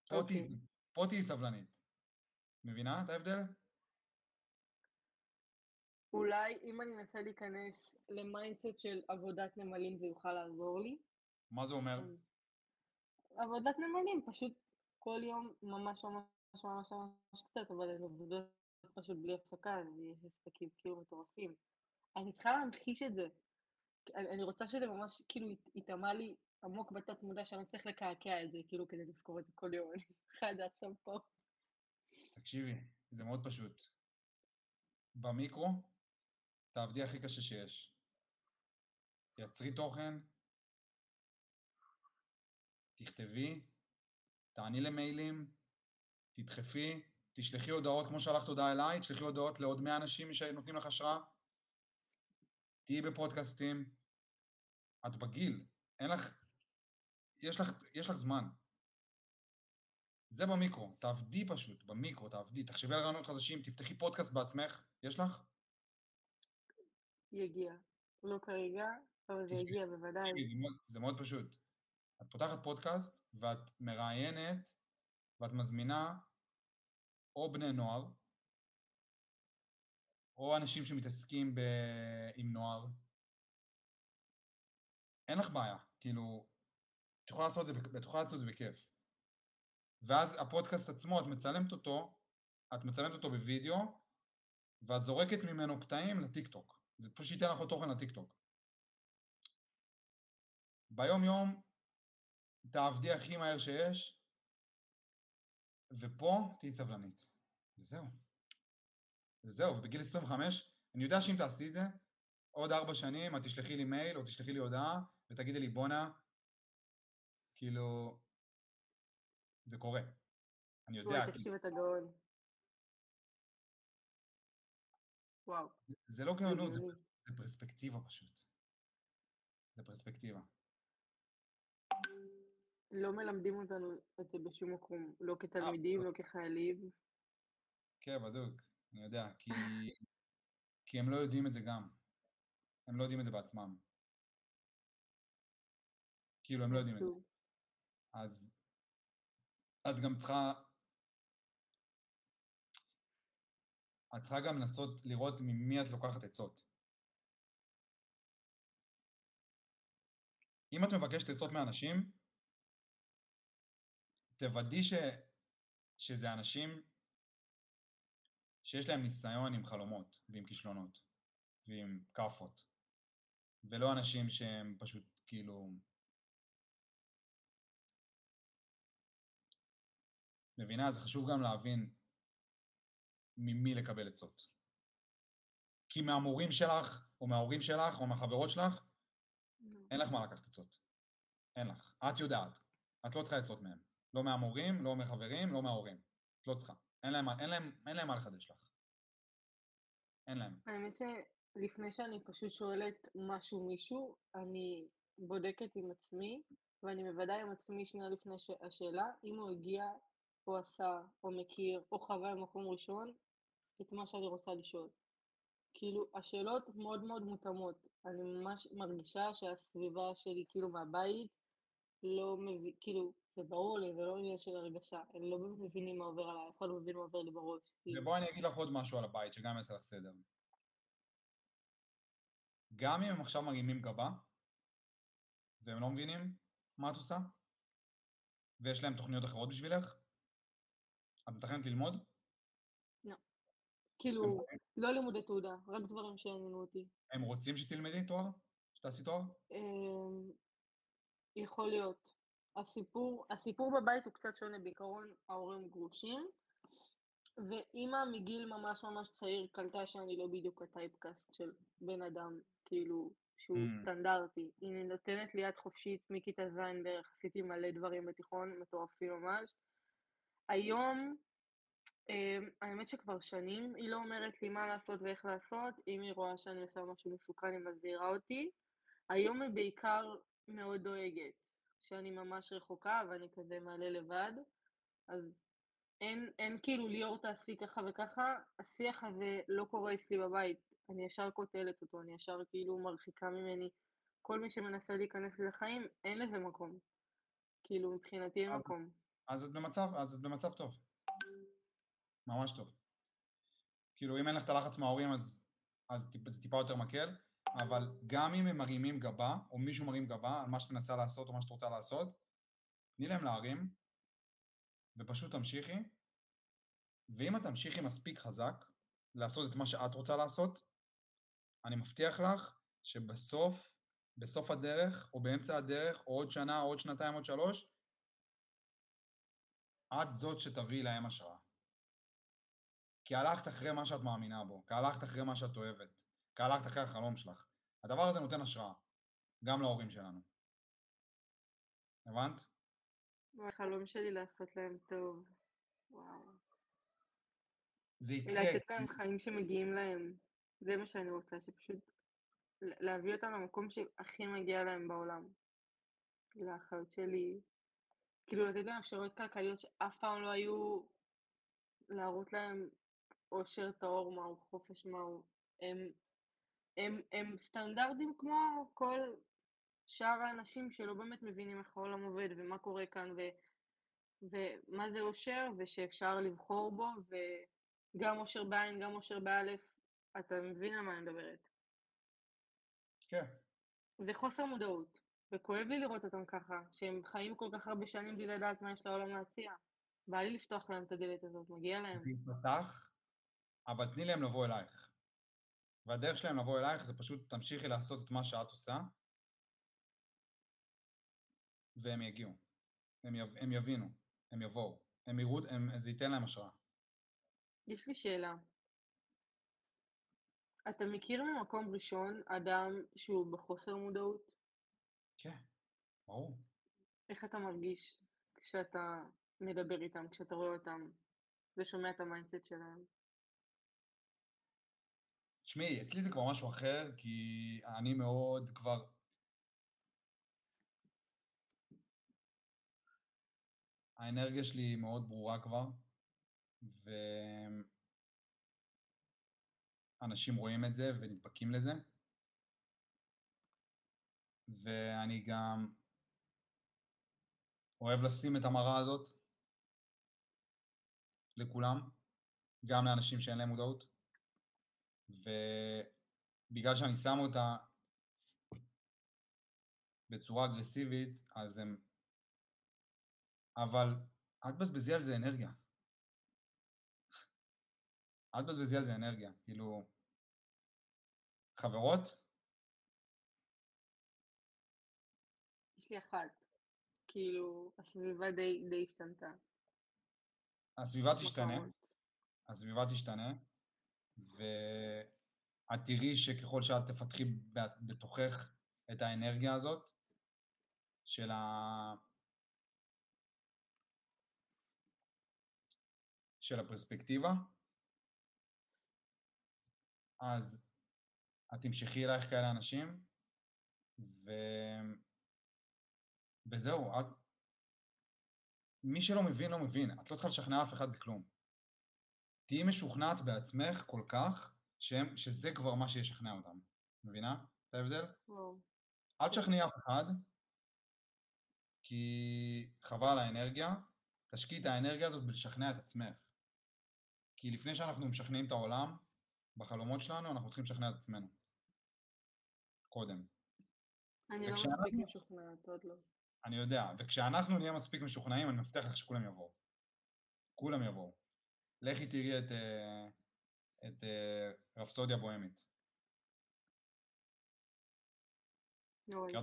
פה תהיי אוקיי. תהיי סבלנית. מבינה את ההבדל? אולי אם אני אנסה להיכנס ל mindset של עבודת נמלים זה יוכל לעזור לי. מה זה אומר? אמ, עבודת נמלים, פשוט כל יום ממש ממש ממש ממש קצת, אבל הן עובדות פשוט בלי הפסקה, אז יש עסקים כאילו מטורפים. אני צריכה להמחיש את זה. אני, רוצה שזה ממש כאילו ייטמע לי עמוק בתת מודע שאני לא צריך לקעקע את זה, כאילו כדי לזכור את זה כל יום. אני צריכה את זה עכשיו פה. תקשיבי, זה מאוד פשוט. במיקרו, תעבדי הכי קשה שיש. תייצרי תוכן, תכתבי, תעני למיילים, תדחפי, תשלחי הודעות כמו שלחת הודעה אליי, תשלחי הודעות לעוד 100 אנשים שנותנים לך השראה. תהיי בפודקאסטים. את בגיל, אין לך... יש לך, יש לך זמן. זה במיקרו, תעבדי פשוט, במיקרו, תעבדי, תחשבי על רעיונות חדשים, תפתחי פודקאסט בעצמך, יש לך? יגיע. לא כרגע, אבל זה יגיע בוודאי. זה מאוד- זה מאוד פשוט. את פותחת פודקאסט ואת מראיינת ואת מזמינה או בני נוער, או אנשים שמתעסקים ב... עם נוער. אין לך בעיה, כאילו, את יכולה לעשות את זה, את יכולה לעשות את זה בכיף. ואז הפודקאסט עצמו, את מצלמת אותו, את מצלמת אותו בווידאו, ואת זורקת ממנו קטעים לטיקטוק. זה פשוט ייתן לך עוד תוכן לטיקטוק. ביום יום תעבדי הכי מהר שיש, ופה תהיי סבלנית. וזהו. וזהו, ובגיל 25, אני יודע שאם תעשי את זה, עוד ארבע שנים את תשלחי לי מייל או תשלחי לי הודעה ותגידי לי בואנה, כאילו, זה קורה. אני יודע, וואי, כאילו, תקשיב, אתה גאון. וואו, זה לא גאונות, זה, זה פרספקטיבה פשוט. זה פרספקטיבה. לא מלמדים אותנו את זה בשום מקום, לא כתלמידים, לא כחיילים. כן, בדוק, אני יודע, כי, כי הם לא יודעים את זה גם. הם לא יודעים את זה בעצמם. כאילו, הם לא יודעים את זה. אז את גם צריכה... את צריכה גם לנסות לראות ממי את לוקחת עצות. אם את מבקשת עצות מאנשים, תוודאי ש... שזה אנשים שיש להם ניסיון עם חלומות ועם כישלונות ועם כאפות, ולא אנשים שהם פשוט כאילו... מבינה? זה חשוב גם להבין ממי לקבל עצות. כי מהמורים שלך, או מההורים שלך, או מהחברות שלך, אין לך מה לקחת עצות. אין לך. את יודעת. את לא צריכה עצות מהם. לא מהמורים, לא מחברים, לא מההורים. את לא צריכה. אין להם, אין להם, אין להם מה לחדש לך. אין להם. האמת שלפני שאני פשוט שואלת משהו מישהו, אני בודקת עם עצמי, ואני מוודאה עם עצמי שנייה לפני ש... השאלה, אם הוא הגיע, או עשה, או מכיר, או חווה במקום ראשון, את מה שאני רוצה לשאול. כאילו, השאלות מאוד מאוד מותאמות. אני ממש מרגישה שהסביבה שלי, כאילו, מהבית, לא מבין, כאילו, זה ברור לי, זה לא עניין של הרגשה, הם לא באמת מבינים מה עובר עליי, אף אחד לא מבין מה עובר לי בראש. כאילו. ובואי אני אגיד לך עוד משהו על הבית, שגם יעשה לך סדר. גם אם הם עכשיו מרימים גבה, והם לא מבינים מה את עושה, ויש להם תוכניות אחרות בשבילך, את מתכנת ללמוד? כאילו, לא לימודי תעודה, רק דברים שעניינו אותי. הם רוצים שתלמדי תואר? שתעשי תואר? אמ, יכול להיות. הסיפור, הסיפור בבית הוא קצת שונה, בעיקרון ההורים גרושים, ואימא מגיל ממש ממש צעיר קלטה שאני לא בדיוק הטייפקאסט של בן אדם, כאילו, שהוא Mm. סטנדרטי. היא נותנת לי יד חופשית מכיתה ז' בערך, עשיתי מלא דברים בתיכון, מטורפים ממש. היום, האמת שכבר שנים היא לא אומרת לי מה לעשות ואיך לעשות, אם היא רואה שאני עושה משהו מסוכן היא מזהירה אותי. היום היא בעיקר מאוד דואגת, שאני ממש רחוקה ואני כזה מעלה לבד, אז אין, אין כאילו ליאור תעשי ככה וככה, השיח הזה לא קורה אצלי בבית, אני ישר קוטלת אותו, אני ישר כאילו מרחיקה ממני. כל מי שמנסה להיכנס לי לחיים, אין לזה מקום. כאילו מבחינתי אין מקום. אז את במצב, אז את במצב טוב. ממש טוב. כאילו, אם אין לך את הלחץ מההורים, אז, אז טיפ, זה טיפה יותר מקל, אבל גם אם הם מרימים גבה, או מישהו מרים גבה על מה שאת מנסה לעשות או מה שאת רוצה לעשות, תני להם להרים, ופשוט תמשיכי, ואם את תמשיכי מספיק חזק לעשות את מה שאת רוצה לעשות, אני מבטיח לך שבסוף, בסוף הדרך, או באמצע הדרך, או עוד שנה, או עוד שנתיים, עוד שלוש, את זאת שתביאי להם השראה. כי הלכת אחרי מה שאת מאמינה בו, כי הלכת אחרי מה שאת אוהבת, כי הלכת אחרי החלום שלך. הדבר הזה נותן השראה, גם להורים שלנו. הבנת? החלום שלי לעשות להם טוב. וואו. זה יקרה. לתת להם חיים שמגיעים להם. זה מה שאני רוצה, שפשוט להביא אותם למקום שהכי מגיע להם בעולם. לאחיות שלי, כאילו לתת להם אפשרויות כלכליות שאף פעם לא היו, להראות להם אושר טהור מהו, חופש מהו. הם, הם, הם סטנדרטים כמו כל שאר האנשים שלא באמת מבינים איך העולם עובד ומה קורה כאן ו, ומה זה אושר ושאפשר לבחור בו וגם אושר בעין, גם אושר באלף, אתה מבין על מה אני מדברת. כן. וחוסר מודעות, וכואב לי לראות אותם ככה, שהם חיים כל כך הרבה שנים בלי לדעת מה יש לעולם להציע. בא לי לפתוח להם את הדלת הזאת, מגיע להם. זה ייפתח, אבל תני להם לבוא אלייך. והדרך שלהם לבוא אלייך זה פשוט תמשיכי לעשות את מה שאת עושה, והם יגיעו. הם, יב, הם יבינו, הם יבואו, הם יראו, הם, זה ייתן להם השראה. יש לי שאלה. אתה מכיר ממקום ראשון אדם שהוא בחוסר מודעות? כן, ברור. איך אתה מרגיש כשאתה מדבר איתם, כשאתה רואה אותם ושומע את ה mindset שלהם? תשמעי, אצלי זה כבר משהו אחר, כי אני מאוד כבר... האנרגיה שלי מאוד ברורה כבר, ואנשים רואים את זה ונדבקים לזה. ואני גם אוהב לשים את המראה הזאת לכולם, גם לאנשים שאין להם מודעות. ובגלל שאני שם אותה בצורה אגרסיבית, אז הם... אבל אל תבזבזי על זה אנרגיה. אל תבזבזי על זה אנרגיה. כאילו, חברות? יש לי אחת. כאילו, הסביבה די, די השתנתה. הסביבה תשתנה. הסביבה תשתנה. ואת תראי שככל שאת תפתחי בתוכך את האנרגיה הזאת של ה... של הפרספקטיבה, אז את תמשכי אלייך כאלה אנשים, ו... וזהו, את... מי שלא מבין, לא מבין. את לא צריכה לשכנע אף אחד בכלום. תהיי משוכנעת בעצמך כל כך, שהם, שזה כבר מה שישכנע אותם. מבינה את ההבדל? אל תשכנעי אף אחד, כי חבל האנרגיה, תשקיעי את האנרגיה הזאת בלשכנע את עצמך. כי לפני שאנחנו משכנעים את העולם, בחלומות שלנו, אנחנו צריכים לשכנע את עצמנו. קודם. אני לא מספיק משוכנעת, עוד לא. אני יודע, וכשאנחנו נהיה מספיק משוכנעים, אני מבטיח לך שכולם יבואו. כולם יבואו. לכי תראי את, אה, את אה, רפסודיה בוהמית. לא ראיתי.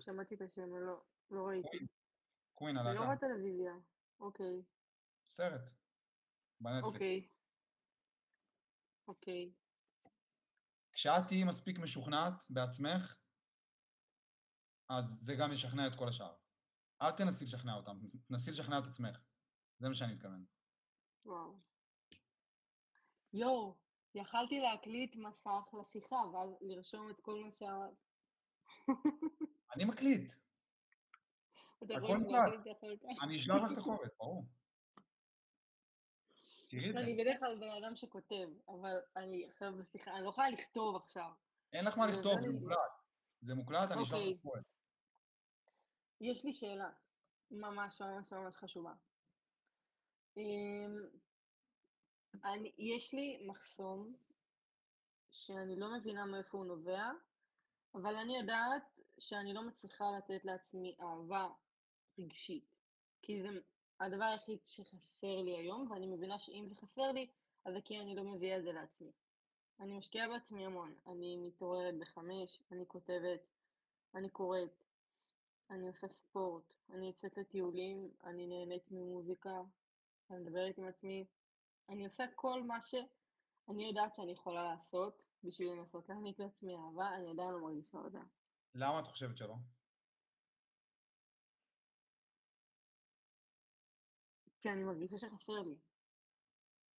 שמעתי את השם, לא, לא ראיתי. קווין הלהקה. אני לא רואה טלוויזיה, אוקיי. סרט. בנטפליקס. אוקיי. אוקיי. כשאת תהיי מספיק משוכנעת בעצמך, אז זה גם ישכנע את כל השאר. אל תנסי לשכנע אותם, תנסי לשכנע את עצמך. זה מה שאני מתכוון. וואו. יואו, יכלתי להקליט מסך לשיחה, ואז לרשום את כל מה שאמרת. אני מקליט. הכל מוקלט. אני אשלח לך את החובץ, ברור. תראי את זה. אני בדרך כלל בן אדם שכותב, אבל אני עכשיו בשיחה, אני לא יכולה לכתוב עכשיו. אין לך מה לכתוב, זה מוקלט. זה מוקלט, אני אשלח לך את החובץ. יש לי שאלה. ממש ממש ממש חשובה. אמ, אני, יש לי מחסום שאני לא מבינה מאיפה הוא נובע, אבל אני יודעת שאני לא מצליחה לתת לעצמי אהבה רגשית. כי זה הדבר היחיד שחסר לי היום, ואני מבינה שאם זה חסר לי, אז זה כי אני לא מביאה את זה לעצמי. אני משקיעה בעצמי המון. אני מתעוררת בחמש, אני כותבת, אני קוראת, אני עושה ספורט, אני יוצאת לטיולים, אני נהנית ממוזיקה, אני מדברת עם עצמי, אני עושה כל מה שאני יודעת שאני יכולה לעשות בשביל לנסות להעניק לעצמי אהבה, אני עדיין לא מרגישה אותה. למה את חושבת שלא? כי אני מרגישה שחסר לי.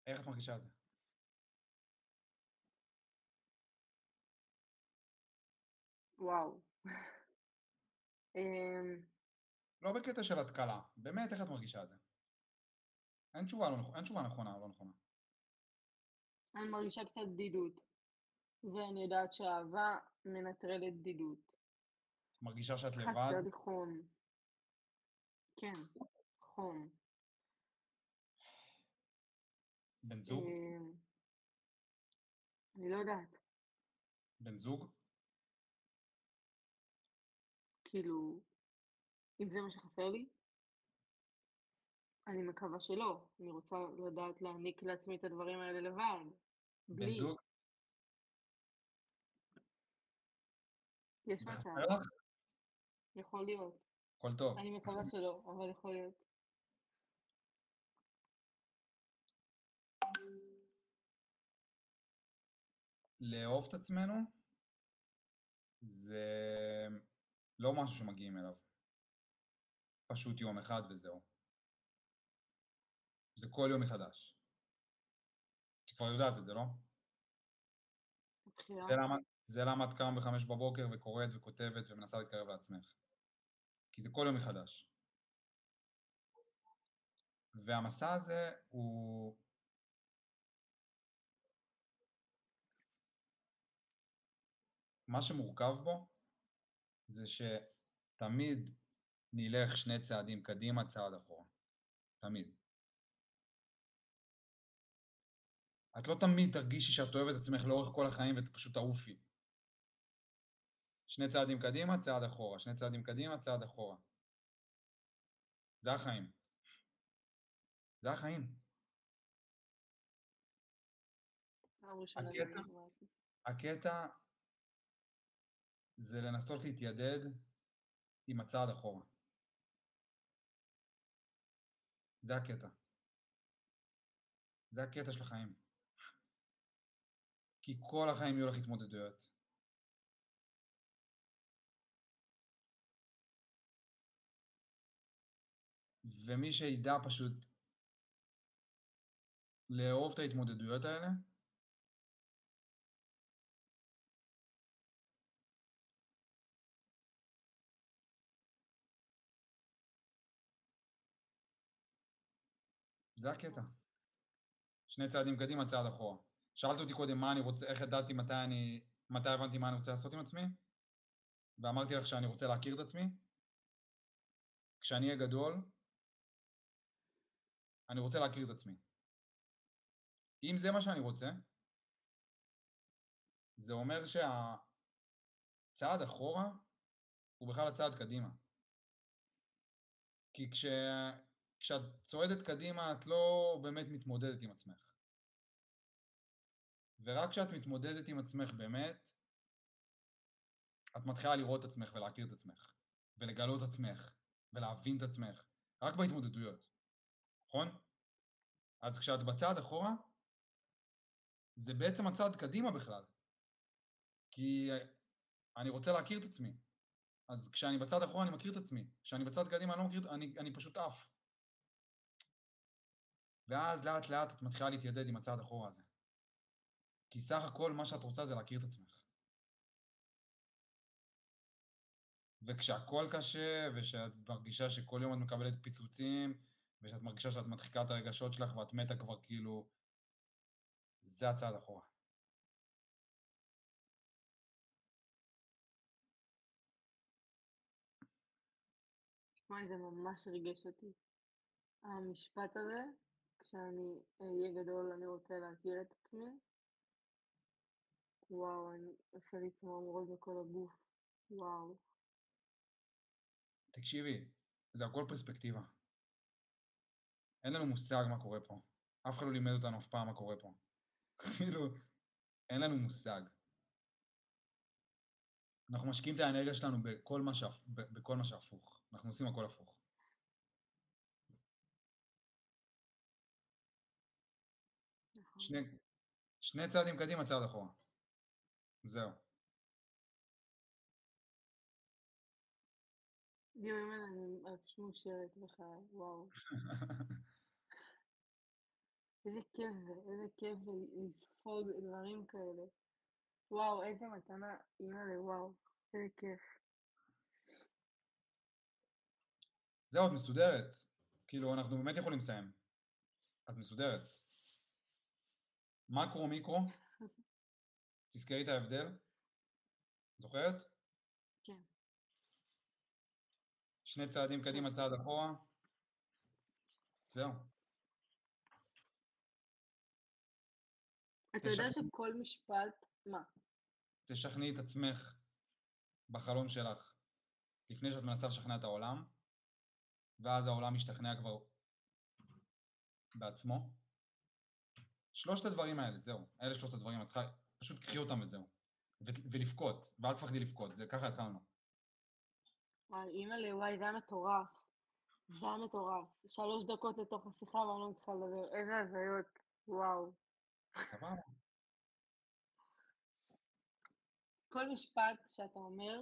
איך את מרגישה את זה? וואו. אמ, לא בקטע של התקלה, באמת איך את מרגישה את זה? אין תשובה, לא, נכ- אין תשובה נכונה או לא נכונה. אני מרגישה קצת בדידות, ואני יודעת שאהבה מנטרלת בדידות. מרגישה שאת לבד? חסר לי חום. כן, חום. בן זוג? אמ, אני לא יודעת, בן זוג? כאילו, אם זה מה שחסר לי, אני מקווה שלא. אני רוצה לדעת להעניק לעצמי את הדברים האלה לבד. בן בלי. זוג? יש מצב? יכול להיות. הכל טוב. אני מקווה שלא, אבל יכול להיות. לאהוב את עצמנו זה לא משהו שמגיעים אליו. פשוט יום אחד וזהו. זה כל יום מחדש. את כבר יודעת את זה, לא? בחירה. זה למה, זה למה את קם בחמש בבוקר וקוראת וכותבת ומנסה להתקרב לעצמך. כי זה כל יום מחדש. והמסע הזה הוא... מה שמורכב בו זה שתמיד נלך שני צעדים קדימה, צעד אחורה. תמיד. את לא תמיד תרגישי שאת אוהבת את עצמך לאורך כל החיים ואת פשוט תעופי. שני צעדים קדימה, צעד אחורה. שני צעדים קדימה, צעד אחורה. זה החיים. זה החיים. הקטע-. הקטע זה לנסות להתיידד עם הצעד אחורה. זה הקטע. זה הקטע של החיים. כי כל החיים יהיו לך התמודדויות. ומי שידע פשוט לאהוב את ההתמודדויות האלה, זה הקטע. שני צעדים קדימה, צעד אחורה. שאלת אותי קודם מה אני רוצה, איך ידעתי מתי אני, מתי הבנתי מה אני רוצה לעשות עם עצמי, ואמרתי לך שאני רוצה להכיר את עצמי. כשאני אהיה גדול, אני רוצה להכיר את עצמי. אם זה מה שאני רוצה, זה אומר שהצעד אחורה הוא בכלל הצעד קדימה. כי כש... כשאת צועדת קדימה את לא באמת מתמודדת עם עצמך. ורק כשאת מתמודדת עם עצמך באמת, את מתחילה לראות את עצמך ולהכיר את עצמך, ולגלות את עצמך, ולהבין את עצמך, רק בהתמודדויות, נכון? אז כשאת בצעד אחורה, זה בעצם הצעד קדימה בכלל. כי אני רוצה להכיר את עצמי. אז כשאני בצד אחורה אני מכיר את עצמי, כשאני בצד קדימה אני לא מכיר, אני, אני פשוט עף. ואז לאט לאט את מתחילה להתיידד עם הצעד אחורה הזה. כי סך הכל מה שאת רוצה זה להכיר את עצמך. וכשהכל קשה, ושאת מרגישה שכל יום את מקבלת פיצוצים, ושאת מרגישה שאת מדחיקה את הרגשות שלך ואת מתה כבר כאילו, זה הצעד אחורה. תשמע, זה ממש ריגש אותי. המשפט הזה, כשאני אהיה גדול אני רוצה להכיר את עצמי. וואו, אני עושה לי צמרמורות בכל הגוף. וואו. תקשיבי, זה הכל פרספקטיבה. אין לנו מושג מה קורה פה. אף אחד לא לימד אותנו אף פעם מה קורה פה. כאילו, אין לנו מושג. אנחנו משקיעים את האנרגיה שלנו בכל מה, שהפ... בכל מה שהפוך. אנחנו עושים הכל הפוך. נכון. שני, שני צעדים קדימה, צעד אחורה. זהו. גם אם אני ממש מאושרת בחיי, וואו. איזה כיף זה, איזה כיף זה לספוג דברים כאלה. וואו, איזה מתנה, אימא'לה, וואו, איזה כיף. זהו, את מסודרת. כאילו, אנחנו באמת יכולים לסיים. את מסודרת. מקרו, מיקרו, תזכרי את ההבדל. זוכרת? כן. שני צעדים קדימה, צעד אחורה. זהו. אתה יודע תשכנע. שכל משפט, מה? תשכנעי את עצמך בחלום שלך לפני שאת מנסה לשכנע את העולם, ואז העולם משתכנע כבר בעצמו. שלושת הדברים האלה, זהו. אלה שלושת הדברים, את צריכה, פשוט קחי אותם וזהו. ולבכות, ואל תפחדי לבכות, זה ככה התחלנו. וואי, אימא'לה, וואי, זה היה מטורף. זה היה מטורף. שלוש דקות לתוך השיחה ואני לא מצליחה לדבר. איזה הזיות. וואו. סבבה. כל משפט שאתה אומר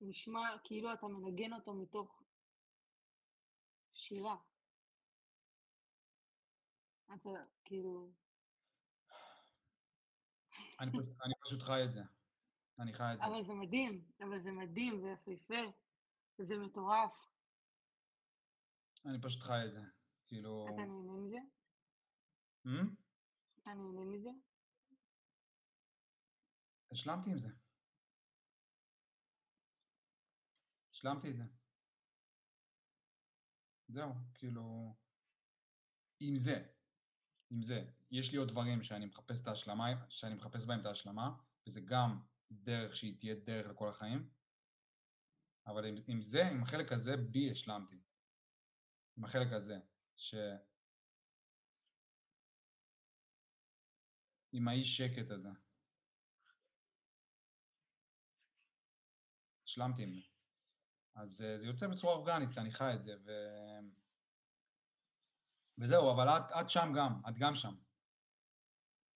נשמע כאילו אתה מנגן אותו מתוך שירה. אתה כאילו, אני, פשוט, אני פשוט חי את זה. אני חי את זה. אבל זה מדהים, אבל זה מדהים, זה יפהפה, זה מטורף. אני פשוט חי את זה. כאילו... אתה נהנה מזה? Hmm? אתה נהנה מזה? השלמתי עם זה. השלמתי את זה. זהו, כאילו... עם זה. עם זה. יש לי עוד דברים שאני מחפש את ההשלמה, שאני מחפש בהם את ההשלמה, וזה גם דרך שהיא תהיה דרך לכל החיים. אבל עם, עם זה, עם החלק הזה, בי השלמתי. עם החלק הזה, ש... עם האי שקט הזה. השלמתי עם זה. אז אה, זה יוצא בצורה אורגנית, כי אני חי את זה, ו... וזהו, אבל את, את שם גם, את גם שם.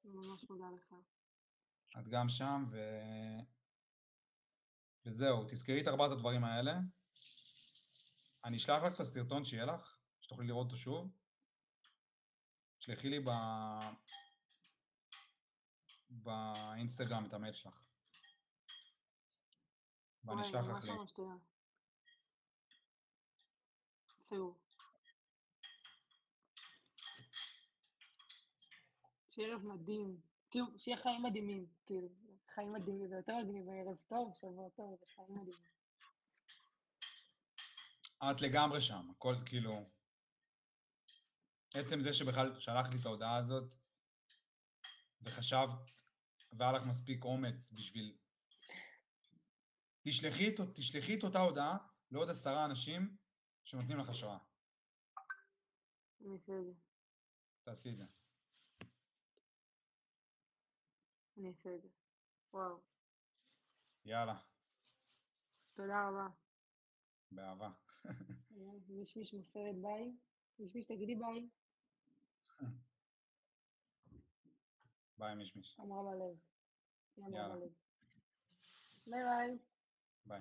ממש מודה לך. את גם שם, ו... וזהו, תזכרי את ארבעת הדברים האלה. אני אשלח לך את הסרטון שיהיה לך, שתוכלי לראות אותו שוב. תשלחי לי ב... באינסטגרם את המייל שלך. ואני אשלח לך ממש לינק. ממש תודה. חיוב. שיהיה ערב מדהים. כאילו, שיהיה חיים מדהימים. כאילו, חיים מדהימים זה יותר מדהים, ערב טוב, שבוע טוב, זה חיים מדהימים. את לגמרי שם, הכל כאילו... עצם זה שבכלל שלחת לי את ההודעה הזאת, וחשבת, והיה לך מספיק אומץ בשביל... תשלחי תשלחי את אותה הודעה לעוד עשרה אנשים שנותנים לך השראה. אני אעשה את זה. תעשי את זה. אני אעשה את זה. וואו. יאללה, תודה רבה. באהבה. מישמיש מוסרת ביי. מישמיש תגידי ביי. ביי מישמיש. אמרה בלב. יאללה. ביי ביי. ביי.